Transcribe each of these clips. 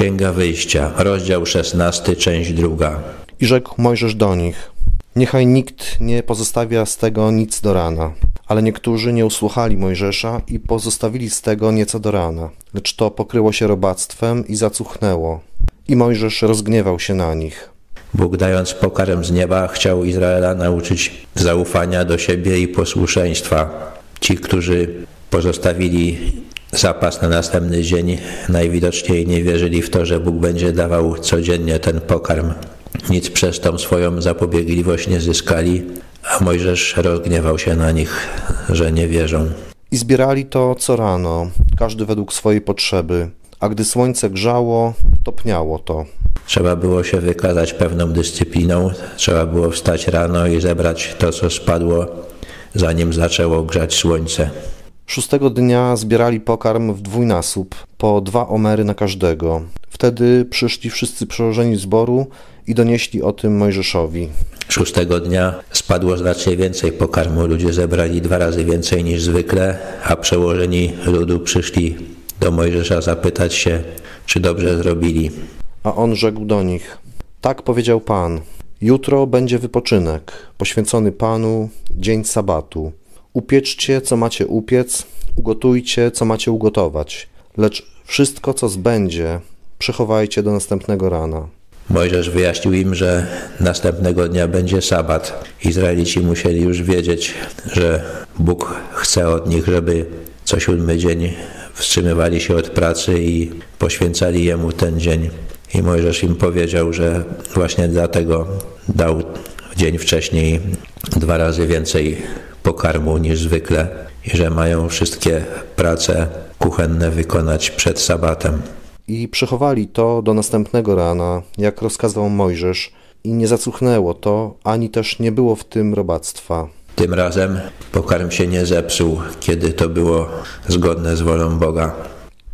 Księga Wyjścia, rozdział 16, część druga. I rzekł Mojżesz do nich: Niechaj nikt nie pozostawia z tego nic do rana. Ale niektórzy nie usłuchali Mojżesza i pozostawili z tego nieco do rana. Lecz to pokryło się robactwem i zacuchnęło. I Mojżesz rozgniewał się na nich. Bóg dając pokarm z nieba chciał Izraela nauczyć zaufania do siebie i posłuszeństwa. Ci, którzy pozostawili zapas na następny dzień, najwidoczniej nie wierzyli w to, że Bóg będzie dawał codziennie ten pokarm. Nic przez tą swoją zapobiegliwość nie zyskali, a Mojżesz rozgniewał się na nich, że nie wierzą. I zbierali to co rano, każdy według swojej potrzeby. A gdy słońce grzało, topniało to. Trzeba było się wykazać pewną dyscypliną, trzeba było wstać rano i zebrać to, co spadło, zanim zaczęło grzać słońce. Szóstego dnia zbierali pokarm w dwójnasób, po dwa omery na każdego. Wtedy przyszli wszyscy przełożeni zboru i donieśli o tym Mojżeszowi. Szóstego dnia spadło znacznie więcej pokarmu. Ludzie zebrali dwa razy więcej niż zwykle, a przełożeni ludu przyszli do Mojżesza zapytać się, czy dobrze zrobili. A on rzekł do nich: Tak powiedział Pan. Jutro będzie wypoczynek, poświęcony Panu, dzień sabatu. Upieczcie, co macie upiec, ugotujcie, co macie ugotować, lecz wszystko, co zbędzie, przechowajcie do następnego rana. Mojżesz wyjaśnił im, że następnego dnia będzie sabat. Izraelici musieli już wiedzieć, że Bóg chce od nich, żeby co siódmy dzień wstrzymywali się od pracy i poświęcali Jemu ten dzień. I Mojżesz im powiedział, że właśnie dlatego dał dzień wcześniej dwa razy więcej pokarmu niż zwykle i że mają wszystkie prace kuchenne wykonać przed sabatem. I przechowali to do następnego rana, jak rozkazał Mojżesz, i nie zacuchnęło to, ani też nie było w tym robactwa. Tym razem pokarm się nie zepsuł, kiedy to było zgodne z wolą Boga.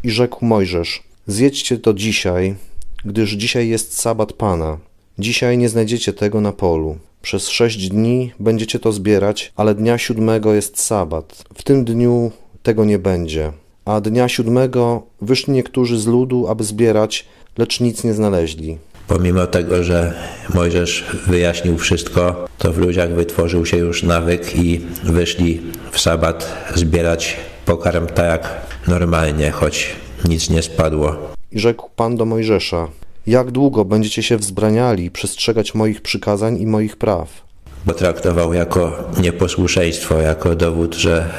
I rzekł Mojżesz: Zjedźcie to dzisiaj, gdyż dzisiaj jest sabat Pana. Dzisiaj nie znajdziecie tego na polu. Przez sześć dni będziecie to zbierać, ale dnia siódmego jest sabat. W tym dniu tego nie będzie. A dnia siódmego wyszli niektórzy z ludu, aby zbierać, lecz nic nie znaleźli. Pomimo tego, że Mojżesz wyjaśnił wszystko, to w ludziach wytworzył się już nawyk i wyszli w sabat zbierać pokarm tak jak normalnie, choć nic nie spadło. I rzekł Pan do Mojżesza: Jak długo będziecie się wzbraniali przestrzegać moich przykazań i moich praw? Bo traktował jako nieposłuszeństwo, jako dowód, że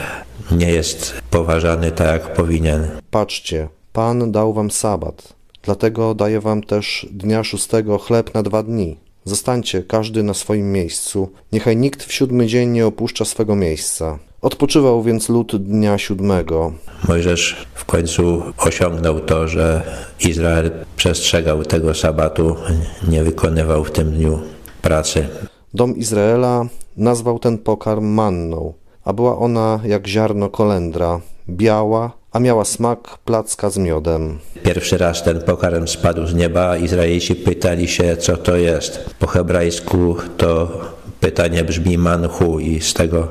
nie jest poważany tak jak powinien. Patrzcie, Pan dał wam sabat, dlatego daje wam też dnia szóstego chleb na dwa dni. Zostańcie każdy na swoim miejscu, niechaj nikt w siódmy dzień nie opuszcza swego miejsca. Odpoczywał więc lud dnia siódmego. Mojżesz w końcu osiągnął to, że Izrael przestrzegał tego sabatu, nie wykonywał w tym dniu pracy. Dom Izraela nazwał ten pokarm manną, a była ona jak ziarno kolendra, biała, a miała smak placka z miodem. Pierwszy raz ten pokarm spadł z nieba, a Izraelici pytali się, co to jest. Po hebrajsku to pytanie brzmi manchu i z tego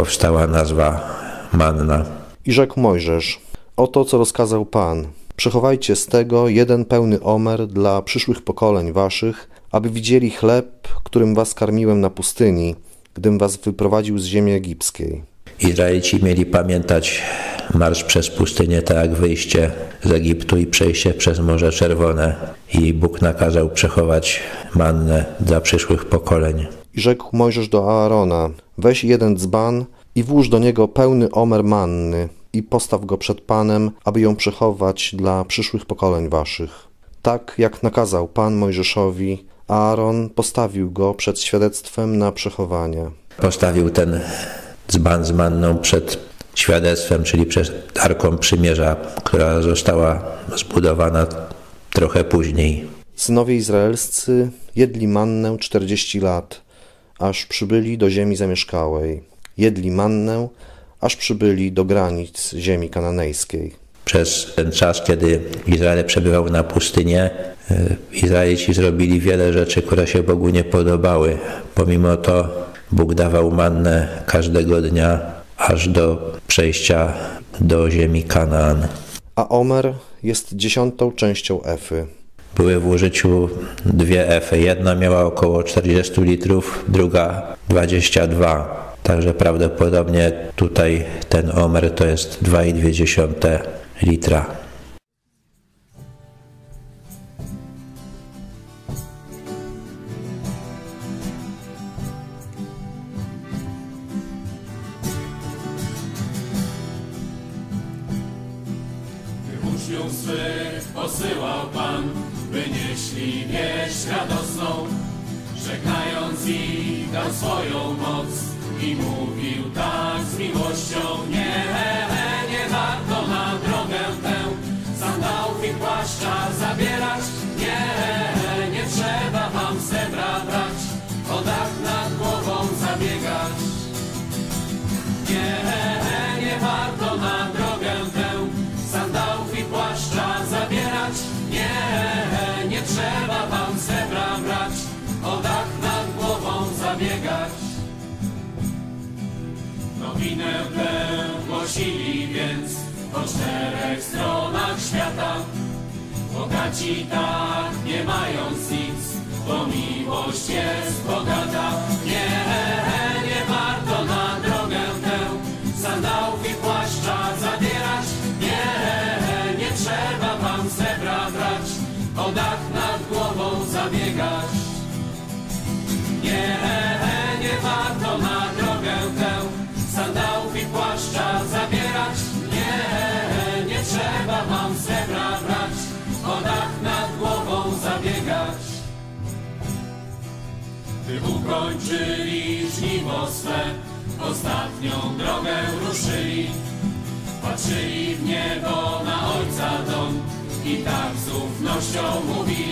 powstała nazwa manna. I rzekł Mojżesz: Oto co rozkazał Pan. Przechowajcie z tego jeden pełny omer dla przyszłych pokoleń waszych, aby widzieli chleb, którym was karmiłem na pustyni, gdym was wyprowadził z ziemi egipskiej. Izraelici mieli pamiętać marsz przez pustynię, tak jak wyjście z Egiptu i przejście przez Morze Czerwone. I Bóg nakazał przechować mannę dla przyszłych pokoleń. I rzekł Mojżesz do Aarona: Weź jeden dzban i włóż do niego pełny omer manny i postaw go przed Panem, aby ją przechować dla przyszłych pokoleń waszych. Tak jak nakazał Pan Mojżeszowi, Aaron postawił go przed świadectwem na przechowanie. Postawił ten dzban z manną przed świadectwem, czyli przed Arką Przymierza, która została zbudowana trochę później. Synowie izraelscy jedli mannę czterdzieści lat, aż przybyli do ziemi zamieszkałej. Jedli mannę, aż przybyli do granic ziemi kananejskiej. Przez ten czas, kiedy Izrael przebywał na pustynię, e, Izraelici zrobili wiele rzeczy, które się Bogu nie podobały. Pomimo to Bóg dawał mannę każdego dnia, aż do przejścia do ziemi Kanaan. A omer jest dziesiątą częścią Efy. Były w użyciu dwie Efy. Jedna miała około 40 litrów, druga 22. Także prawdopodobnie tutaj ten omer to jest 2,2 litra. Uczniów swych posyłał Pan, by nieśli wieść radosną, żegnając ich dał swoją moc. I mówił tak z miłością, Nowinę tę głosili więc po czterech stronach świata. Bogaci tak nie mając nic, bo miłość jest bogata. Gdy ukończyli żniwo swe, ostatnią drogę ruszyli. Patrzyli w niebo na Ojca dom i tak z ufnością mówili